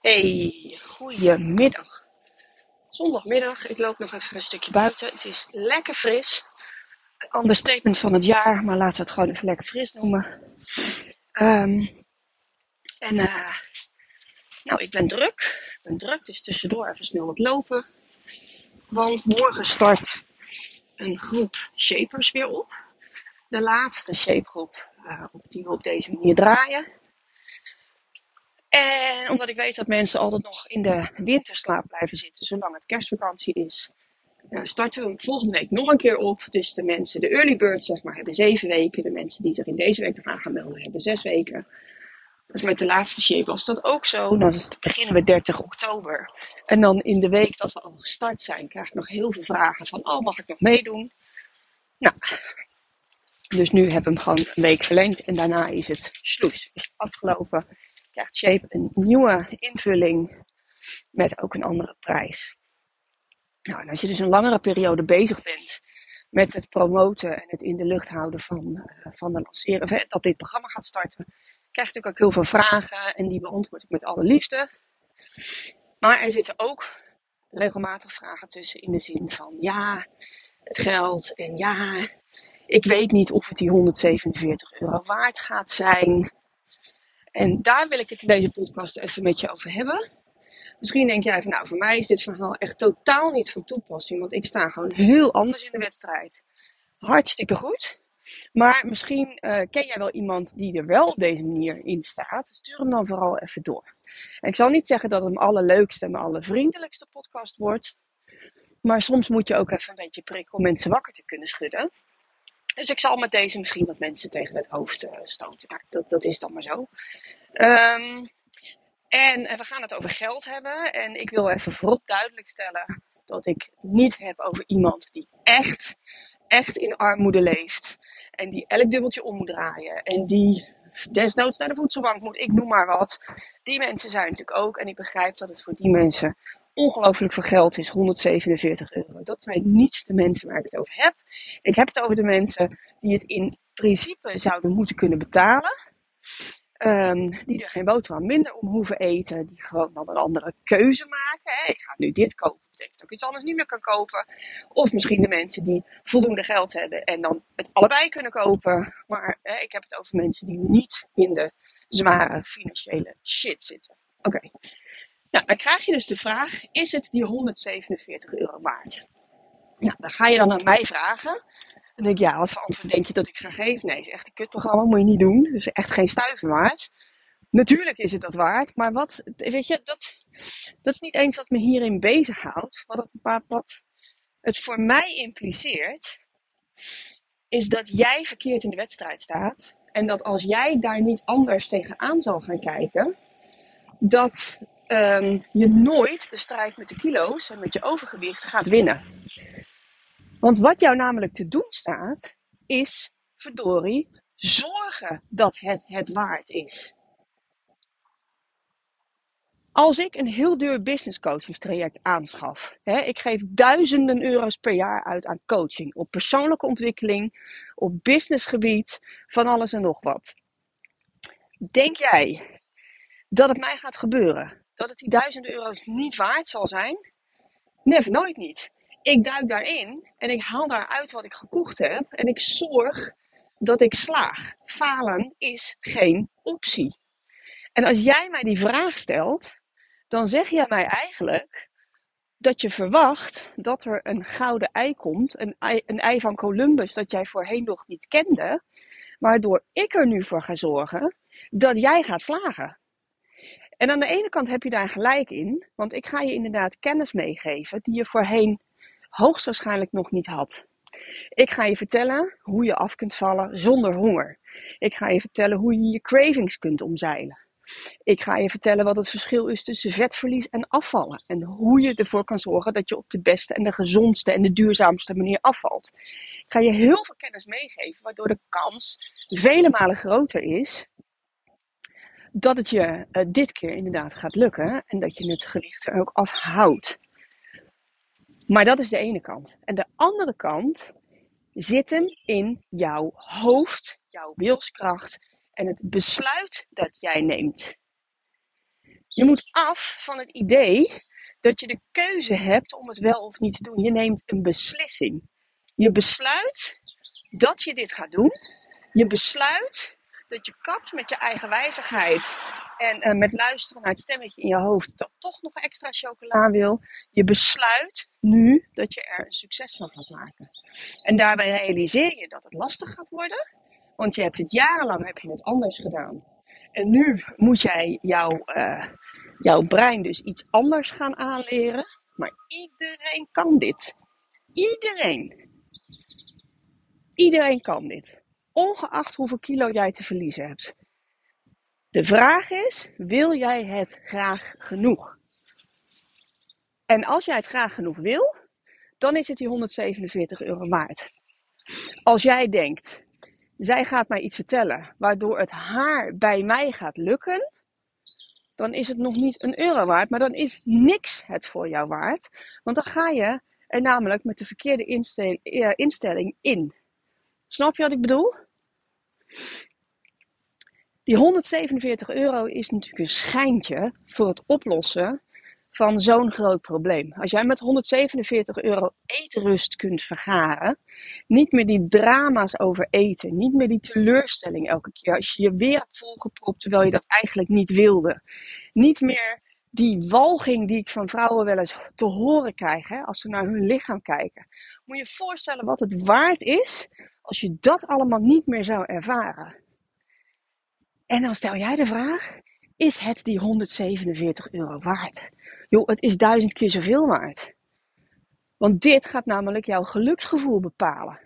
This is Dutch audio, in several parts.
Hey, goedemiddag. Zondagmiddag, ik loop nog even een stukje buiten. Het is lekker fris. Een understatement van het jaar, maar laten we het gewoon even lekker fris noemen. Ehm, en uh, nou, ik ben druk. Ik ben druk, dus tussendoor even snel wat lopen. Want morgen start een groep shapers weer op. De laatste shapegroep uh, die we op deze manier draaien. En omdat ik weet dat mensen altijd nog in de winterslaap blijven zitten, zolang het kerstvakantie is, uh, starten we volgende week nog een keer op. Dus de mensen, de early birds zeg maar, hebben zeven weken. De mensen die zich in deze week nog aan gaan melden, hebben zes weken. Dus met de laatste shape was dat ook zo. Dan beginnen we 30 oktober. En dan in de week dat we al gestart zijn, krijg ik nog heel veel vragen van, oh mag ik nog meedoen? Nou, dus nu heb ik hem gewoon een week verlengd en daarna is het sloes. Is afgelopen krijgt Shape een nieuwe invulling met ook een andere prijs. Nou, en als je dus een langere periode bezig bent met het promoten en het in de lucht houden van, uh, van de lanceren, dat dit programma gaat starten, krijg je natuurlijk ook heel veel vragen en die beantwoord ik met alle liefde. Maar er zitten ook regelmatig vragen tussen in de zin van ja, het geld en ja, ik weet niet of het die 147 euro waard gaat zijn. En daar wil ik het in deze podcast even met je over hebben. Misschien denk jij van nou, voor mij is dit verhaal echt totaal niet van toepassing, want ik sta gewoon heel anders in de wedstrijd. Hartstikke goed. Maar misschien uh, ken jij wel iemand die er wel op deze manier in staat. Stuur hem dan vooral even door. Ik zal niet zeggen dat het hem allerleukste en allervriendelijkste podcast wordt. Maar soms moet je ook even een beetje prikken om mensen wakker te kunnen schudden. Dus ik zal met deze misschien wat mensen tegen het hoofd uh, stoten. Nou, dat, dat is dan maar zo. Um, en we gaan het over geld hebben. En ik wil even voorop duidelijk stellen dat ik niet heb over iemand die echt, echt in armoede leeft. En die elk dubbeltje om moet draaien. En die desnoods naar de voedselbank moet, ik noem maar wat. Die mensen zijn natuurlijk ook. En ik begrijp dat het voor die mensen ongelooflijk veel geld is, 147 euro. Dat zijn niet de mensen waar ik het over heb. Ik heb het over de mensen die het in principe zouden moeten kunnen betalen. Um, die er geen boterham minder om hoeven eten. Die gewoon dan een andere keuze maken. Ik ga nu dit kopen. Betekent dat ik iets anders niet meer kan kopen. Of misschien de mensen die voldoende geld hebben en dan het allebei kunnen kopen. Maar ik heb het over mensen die niet in de zware financiële shit zitten. Oké. Nou, dan krijg je dus de vraag: is het die 147 euro waard? Nou, dan ga je dan aan mij vragen. Dan denk ik, ja, wat voor antwoord denk je dat ik ga geven? Nee, is echt een kutprogramma, moet je niet doen. Dus echt geen stuiver waard. Natuurlijk is het dat waard, maar wat, weet je, dat, dat is niet eens wat me hierin bezighoudt. Wat het, wat het voor mij impliceert, is dat jij verkeerd in de wedstrijd staat. En dat als jij daar niet anders tegenaan zal gaan kijken, dat um, je nooit de strijd met de kilo's en met je overgewicht gaat winnen. Want wat jou namelijk te doen staat, is verdorie zorgen dat het het waard is. Als ik een heel duur business coachingstraject aanschaf, hè, ik geef duizenden euro's per jaar uit aan coaching, op persoonlijke ontwikkeling, op businessgebied, van alles en nog wat. Denk jij dat het mij gaat gebeuren? Dat het die duizenden euro's niet waard zal zijn? Never, nooit niet ik duik daarin en ik haal daaruit wat ik gekocht heb en ik zorg dat ik slaag. Falen is geen optie. En als jij mij die vraag stelt, dan zeg jij mij eigenlijk dat je verwacht dat er een gouden ei komt, een ei, een ei van Columbus dat jij voorheen nog niet kende, waardoor ik er nu voor ga zorgen dat jij gaat slagen. En aan de ene kant heb je daar gelijk in, want ik ga je inderdaad kennis meegeven die je voorheen hoogstwaarschijnlijk nog niet had. Ik ga je vertellen hoe je af kunt vallen zonder honger. Ik ga je vertellen hoe je je cravings kunt omzeilen. Ik ga je vertellen wat het verschil is tussen vetverlies en afvallen. En hoe je ervoor kan zorgen dat je op de beste en de gezondste en de duurzaamste manier afvalt. Ik ga je heel veel kennis meegeven, waardoor de kans vele malen groter is dat het je uh, dit keer inderdaad gaat lukken. En dat je het gewicht er ook afhoudt. Maar dat is de ene kant. En de andere kant zit hem in jouw hoofd, jouw wilskracht en het besluit dat jij neemt. Je moet af van het idee dat je de keuze hebt om het wel of niet te doen. Je neemt een beslissing. Je besluit dat je dit gaat doen. Je besluit dat je kapt met je eigen wijzigheid en uh, met luisteren naar het stemmetje in je hoofd dat toch nog extra chocola wil. Je besluit nu dat je er een succes van gaat maken. En daarbij realiseer je dat het lastig gaat worden, want je hebt het jarenlang heb je het anders gedaan. En nu moet jij jouw, uh, jouw brein dus iets anders gaan aanleren. Maar iedereen kan dit. Iedereen. Iedereen kan dit. Ongeacht hoeveel kilo jij te verliezen hebt. De vraag is, wil jij het graag genoeg? En als jij het graag genoeg wil, dan is het die 147 euro waard. Als jij denkt, zij gaat mij iets vertellen waardoor het haar bij mij gaat lukken, dan is het nog niet een euro waard, maar dan is niks het voor jou waard. Want dan ga je er namelijk met de verkeerde eh, instelling in. Snap je wat ik bedoel? Die 147 euro is natuurlijk een schijntje voor het oplossen van zo'n groot probleem. Als jij met 147 euro eetrust kunt vergaren, niet meer die drama's over eten, niet meer die teleurstelling elke keer als je je weer hebt volgepropt terwijl je dat eigenlijk niet wilde, niet meer die walging die ik van vrouwen wel eens te horen krijg hè, als ze naar hun lichaam kijken. Moet je je voorstellen wat het waard is als je dat allemaal niet meer zou ervaren. En dan stel jij de vraag: is het die 147 euro waard? Joh, het is duizend keer zoveel waard. Want dit gaat namelijk jouw geluksgevoel bepalen.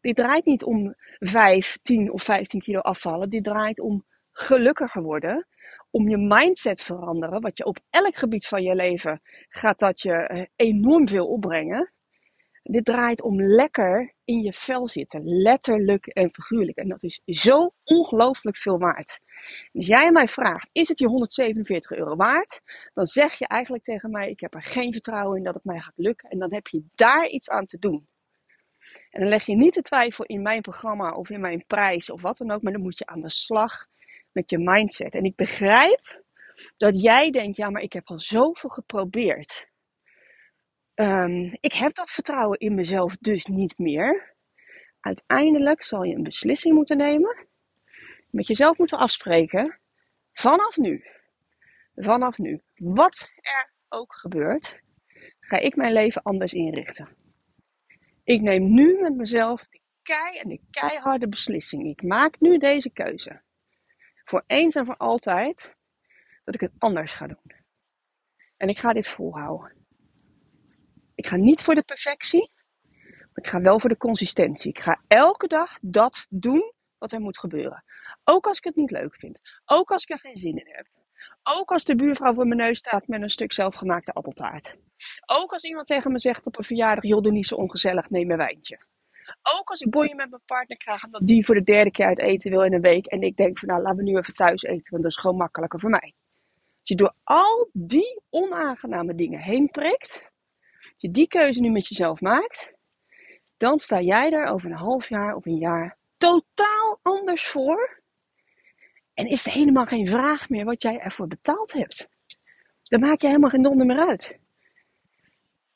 Dit draait niet om 5, 10 of 15 kilo afvallen. Dit draait om gelukkiger worden. Om je mindset veranderen. Wat je op elk gebied van je leven gaat dat je eh, enorm veel opbrengen. Dit draait om lekker in je vel zitten. Letterlijk en figuurlijk. En dat is zo ongelooflijk veel waard. Als jij mij vraagt, is het je 147 euro waard? Dan zeg je eigenlijk tegen mij, ik heb er geen vertrouwen in dat het mij gaat lukken. En dan heb je daar iets aan te doen. En dan leg je niet de twijfel in mijn programma of in mijn prijs of wat dan ook. Maar dan moet je aan de slag met je mindset. En ik begrijp dat jij denkt, ja maar ik heb al zoveel geprobeerd. Um, ik heb dat vertrouwen in mezelf dus niet meer. Uiteindelijk zal je een beslissing moeten nemen. Met jezelf moeten afspreken. Vanaf nu. Vanaf nu. Wat er ook gebeurt, ga ik mijn leven anders inrichten. Ik neem nu met mezelf de kei en de keiharde beslissing. Ik maak nu deze keuze. Voor eens en voor altijd dat ik het anders ga doen. En ik ga dit volhouden. Ik ga niet voor de perfectie, maar ik ga wel voor de consistentie. Ik ga elke dag dat doen wat er moet gebeuren. Ook als ik het niet leuk vind. Ook als ik er geen zin in heb. Ook als de buurvrouw voor mijn neus staat met een stuk zelfgemaakte appeltaart. Ook als iemand tegen me zegt op een verjaardag, joh, doe niet zo ongezellig, neem een wijntje. Ook als ik boeien met mijn partner krijg omdat die voor de derde keer uit eten wil in een week. En ik denk van nou, laten we nu even thuis eten, want dat is gewoon makkelijker voor mij. Als je door al die onaangename dingen heen prikt, als je die keuze nu met jezelf maakt, dan sta jij er over een half jaar of een jaar totaal anders voor. En is er helemaal geen vraag meer wat jij ervoor betaald hebt. Dan maak je helemaal geen donder meer uit.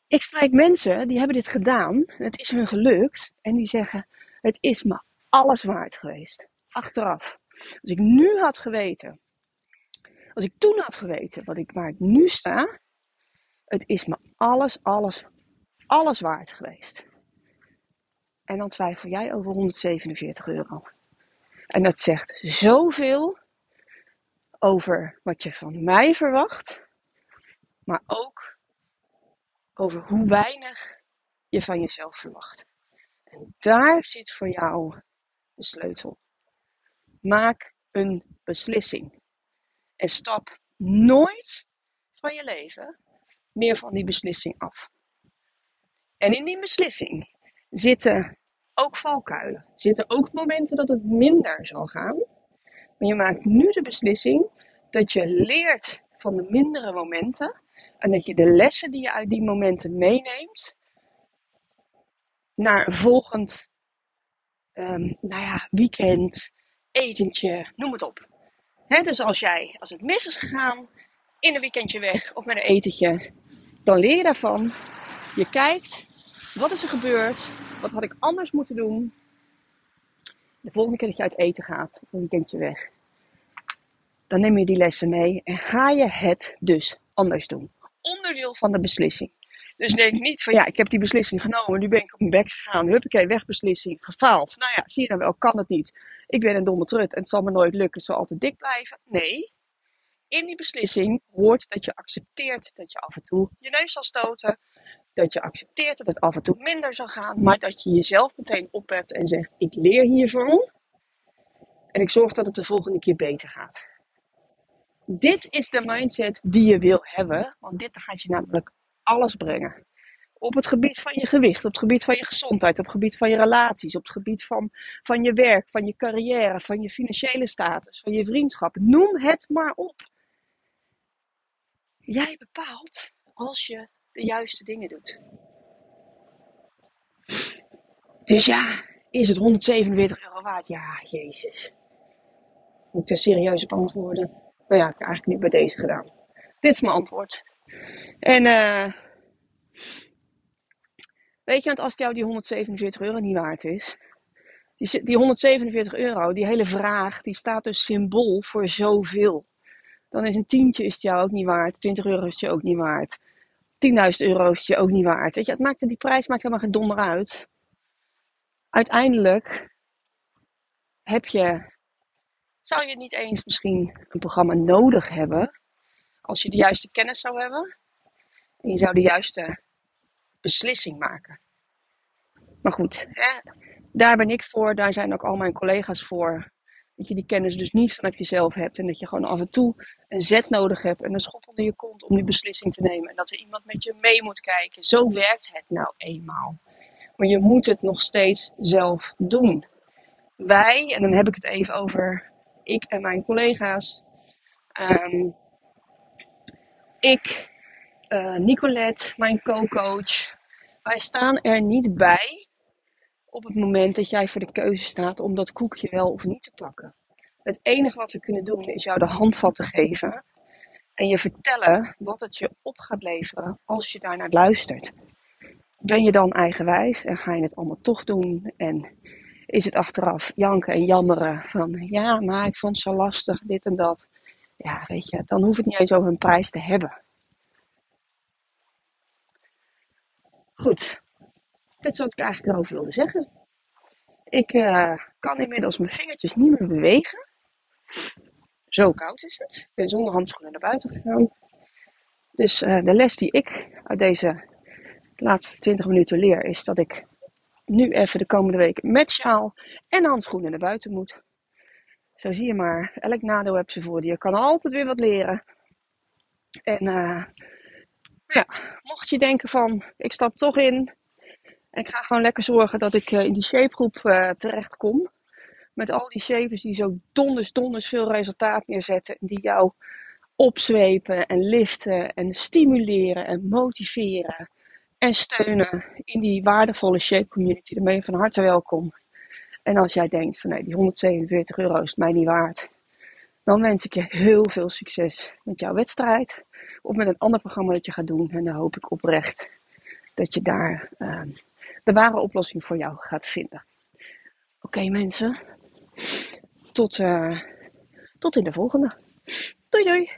Ik spreek mensen die hebben dit gedaan, het is hun gelukt, en die zeggen: Het is me alles waard geweest. Achteraf. Als ik nu had geweten, als ik toen had geweten wat ik, waar ik nu sta, het is me alles, alles, alles waard geweest. En dan twijfel jij over 147 euro. En dat zegt zoveel over wat je van mij verwacht, maar ook over hoe weinig je van jezelf verwacht. En daar zit voor jou de sleutel. Maak een beslissing. En stap nooit van je leven meer van die beslissing af. En in die beslissing zitten ook valkuilen. Zitten ook momenten dat het minder zal gaan. Maar je maakt nu de beslissing dat je leert van de mindere momenten. En dat je de lessen die je uit die momenten meeneemt naar een volgend um, nou ja, weekend, etentje, noem het op. dus als, jij, als het mis is gegaan, in een weekendje weg of met een etentje. Dan leer je daarvan. Je kijkt, wat is er gebeurd? Wat had ik anders moeten doen? De volgende keer dat je uit eten gaat, een weekendje weg, dan neem je die lessen mee en ga je het dus anders doen. Onderdeel van de beslissing. Dus denk niet van ja, ik heb die beslissing genomen, nu ben ik op mijn bek gegaan, huppakee, wegbeslissing, gefaald. Nou ja, zie je dan wel, kan het niet. Ik ben een domme trut en het zal me nooit lukken, het zal altijd dik blijven. Nee, in die beslissing hoort dat je accepteert dat je af en toe je neus zal stoten. Dat je accepteert dat het af en toe minder zal gaan, maar dat je jezelf meteen ophebt en zegt: Ik leer hiervan en ik zorg dat het de volgende keer beter gaat. Dit is de mindset die je wil hebben, want dit gaat je namelijk alles brengen. Op het gebied van je gewicht, op het gebied van je gezondheid, op het gebied van je relaties, op het gebied van, van je werk, van je carrière, van je financiële status, van je vriendschap. Noem het maar op. Jij bepaalt als je de juiste dingen doet. Dus ja, is het 147 euro waard? Ja, Jezus. Moet ik er serieus op antwoorden? Nou ja, ik heb eigenlijk niet bij deze gedaan. Dit is mijn antwoord. En uh, weet je, want als het jou die 147 euro niet waard is, die, die 147 euro, die hele vraag, die staat dus symbool voor zoveel. Dan is een tientje is het jou ook niet waard, 20 euro is je ook niet waard, 10.000 euro is je ook niet waard. Weet je, het maakt, die prijs maakt helemaal geen donder uit. Uiteindelijk heb je, zou je niet eens misschien een programma nodig hebben als je de juiste kennis zou hebben en je zou de juiste beslissing maken. Maar goed, daar ben ik voor, daar zijn ook al mijn collega's voor. Dat je die kennis dus niet vanaf jezelf hebt en dat je gewoon af en toe een zet nodig hebt en een schop onder je kont om die beslissing te nemen. En dat er iemand met je mee moet kijken. Zo werkt het nou eenmaal. Maar je moet het nog steeds zelf doen. Wij, en dan heb ik het even over ik en mijn collega's. Um, ik, uh, Nicolette, mijn co-coach, wij staan er niet bij op het moment dat jij voor de keuze staat om dat koekje wel of niet te pakken. Het enige wat we kunnen doen is jou de handvatten geven en je vertellen wat het je op gaat leveren als je daar naar luistert. Ben je dan eigenwijs en ga je het allemaal toch doen en is het achteraf janken en jammeren van ja, maar ik vond het zo lastig, dit en dat ja, weet je, dan hoeft het niet eens over een prijs te hebben. Goed, dit is wat ik eigenlijk erover wilde zeggen. Ik uh, kan inmiddels mijn vingertjes niet meer bewegen. Zo koud is het. Ik ben zonder handschoenen naar buiten gegaan. Dus uh, de les die ik uit deze laatste 20 minuten leer is dat ik nu even de komende week met sjaal en handschoenen naar buiten moet. Zo zie je maar, elk nadeel heb ze voor je. Kan altijd weer wat leren. En uh, ja, mocht je denken van, ik stap toch in. En ik ga gewoon lekker zorgen dat ik uh, in die shapegroep uh, terecht kom. Met al die shapers die zo donders, donders veel resultaat neerzetten. En die jou opzwepen en liften en stimuleren en motiveren. En steunen in die waardevolle shape community. Dan ben je van harte welkom. En als jij denkt van nee, die 147 euro is mij niet waard. Dan wens ik je heel veel succes met jouw wedstrijd. Of met een ander programma dat je gaat doen. En dan hoop ik oprecht dat je daar uh, de ware oplossing voor jou gaat vinden. Oké mensen. Tot, uh, tot in de volgende. Doei doei.